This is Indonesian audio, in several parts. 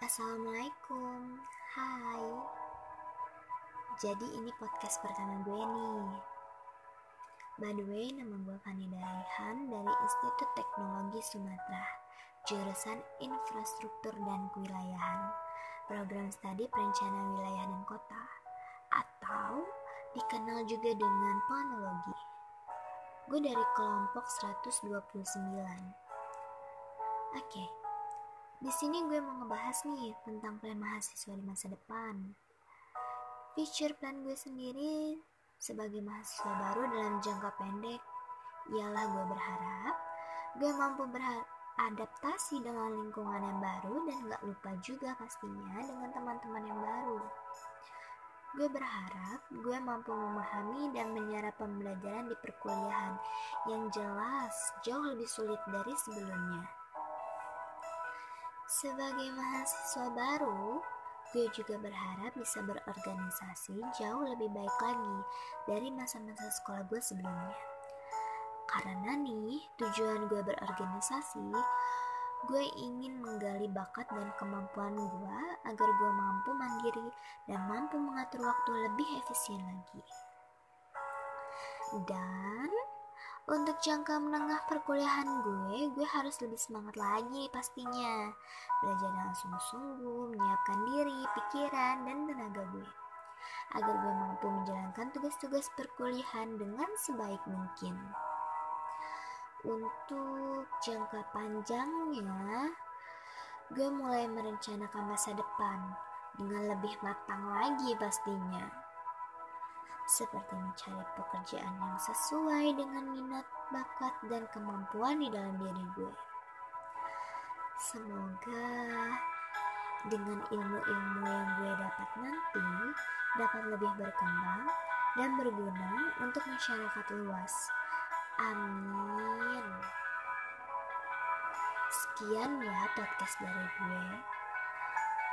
Assalamualaikum, hai. Jadi ini podcast pertama gue nih. By the way, nama gue Fani Daraihan dari Institut Teknologi Sumatera Jurusan Infrastruktur dan Kewilayahan. Program Studi Perencanaan Wilayah dan Kota. Atau dikenal juga dengan Planologi Gue dari kelompok 129 Oke, okay. Di sini gue mau ngebahas nih tentang plan mahasiswa di masa depan. Future plan gue sendiri sebagai mahasiswa baru dalam jangka pendek ialah gue berharap gue mampu beradaptasi dengan lingkungan yang baru dan gak lupa juga pastinya dengan teman-teman yang baru. Gue berharap gue mampu memahami dan menyerap pembelajaran di perkuliahan yang jelas jauh lebih sulit dari sebelumnya. Sebagai mahasiswa baru, gue juga berharap bisa berorganisasi jauh lebih baik lagi dari masa-masa sekolah gue sebelumnya. Karena nih, tujuan gue berorganisasi, gue ingin menggali bakat dan kemampuan gue agar gue mampu mandiri dan mampu mengatur waktu lebih efisien lagi. Dan untuk jangka menengah perkuliahan gue, gue harus lebih semangat lagi pastinya. Belajar dengan sungguh-sungguh, menyiapkan diri, pikiran, dan tenaga gue. Agar gue mampu menjalankan tugas-tugas perkuliahan dengan sebaik mungkin. Untuk jangka panjangnya, gue mulai merencanakan masa depan dengan lebih matang lagi pastinya seperti mencari pekerjaan yang sesuai dengan minat, bakat, dan kemampuan di dalam diri gue. Semoga dengan ilmu-ilmu yang gue dapat nanti dapat lebih berkembang dan berguna untuk masyarakat luas. Amin. Sekian ya podcast dari gue.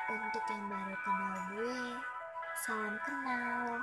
Untuk yang baru kenal gue, salam kenal.